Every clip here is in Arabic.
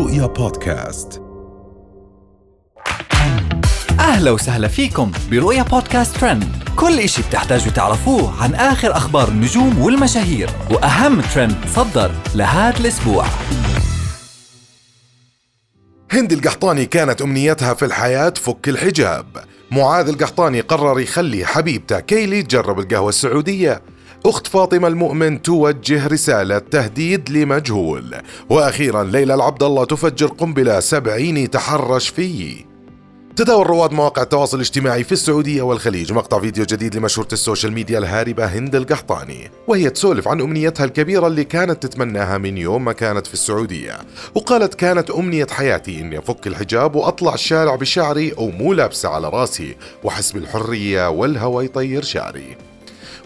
رؤيا بودكاست. أهلا وسهلا فيكم برؤيا بودكاست ترند. كل إشي بتحتاجوا تعرفوه عن آخر أخبار النجوم والمشاهير وأهم ترند صدر لهذا الأسبوع. هند القحطاني كانت أمنيتها في الحياة فك الحجاب. معاذ القحطاني قرر يخلي حبيبته كيلي تجرب القهوة السعودية. أخت فاطمة المؤمن توجه رسالة تهديد لمجهول. وأخيرا ليلى العبد الله تفجر قنبلة سبعين يتحرش فيه. تداول رواد مواقع التواصل الاجتماعي في السعودية والخليج مقطع فيديو جديد لمشهورة ال social media الهاربة هند القحطاني. وهي تسولف عن أمنيتها الكبيرة اللي كانت تتمناها من يوم ما كانت في السعودية. وقالت كانت أمنية حياتي إني أفك الحجاب وأطلع الشارع بشعري أو مو لابسة على راسي وأحس بالحرية والهوى يطير شعري.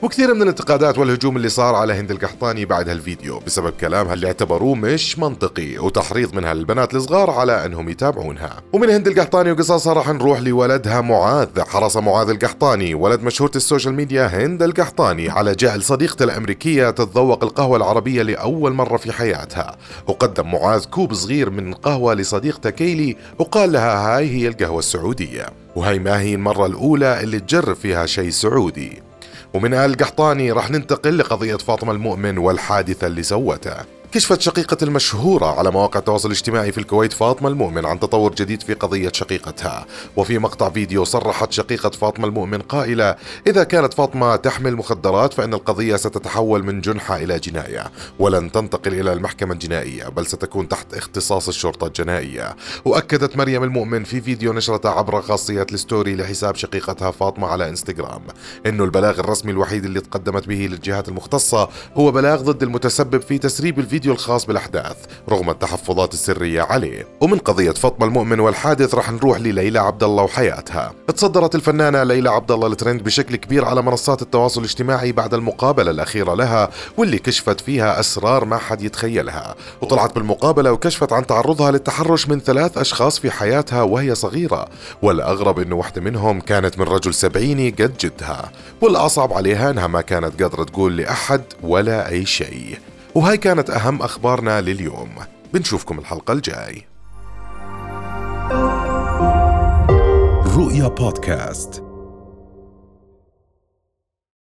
وكثير من الانتقادات والهجوم اللي صار على هند القحطاني بعد هالفيديو. بسبب كلامها اللي اعتبروه مش منطقي وتحريض منها للبنات الصغار على أنهم يتابعونها. ومن هند القحطاني وقصصها راح نروح لولدها معاذ. حرص معاذ القحطاني ولد مشهورة ال social media هند القحطاني على جعل صديقته الأمريكية تتذوق القهوة العربية لأول مرة في حياتها. وقدم معاذ كوب صغير من القهوة لصديقته كيلي وقال لها هاي هي القهوة السعودية. وهي ما هي المرة الأولى اللي تجرب فيها شيء سعودي. ومن القحطاني راح ننتقل لقضية فاطمة المؤمن والحادثة اللي سوتها. كشفت شقيقة المشهورة على مواقع التواصل الاجتماعي في الكويت فاطمة المؤمن عن تطور جديد في قضية شقيقتها. وفي مقطع فيديو صرحت شقيقة فاطمة المؤمن قائلة إذا كانت فاطمة تحمل مخدرات فإن القضية ستتحول من جنحة إلى جناية ولن تنتقل إلى المحكمة الجنائية بل ستكون تحت اختصاص الشرطة الجنائية. وأكدت مريم المؤمن في فيديو نشرته عبر خاصية الستوري لحساب شقيقتها فاطمة على إنستغرام إنه البلاغ الرسمي الوحيد اللي تقدمت به للجهات المختصة هو بلاغ ضد المتسبب في تسريب الفيديو الفيديو الخاص بالأحداث رغم التحفظات السرية عليه. ومن قضية فاطمة المؤمن والحادث رح نروح لليلى عبد الله وحياتها. تصدرت الفنانة ليلى عبد الله الترند بشكل كبير على منصات التواصل الاجتماعي بعد المقابلة الأخيرة لها واللي كشفت فيها أسرار ما حد يتخيلها. وطلعت بالمقابلة وكشفت عن تعرضها للتحرش من ثلاث أشخاص في حياتها وهي صغيرة. والأغرب أنه واحدة منهم كانت من رجل سبعيني قد جدها. والأصعب عليها أنها ما كانت قادرة تقول لأحد ولا أي شيء. وهاي كانت أهم أخبارنا لليوم. بنشوفكم الحلقة الجاي. رؤيا بودكاست.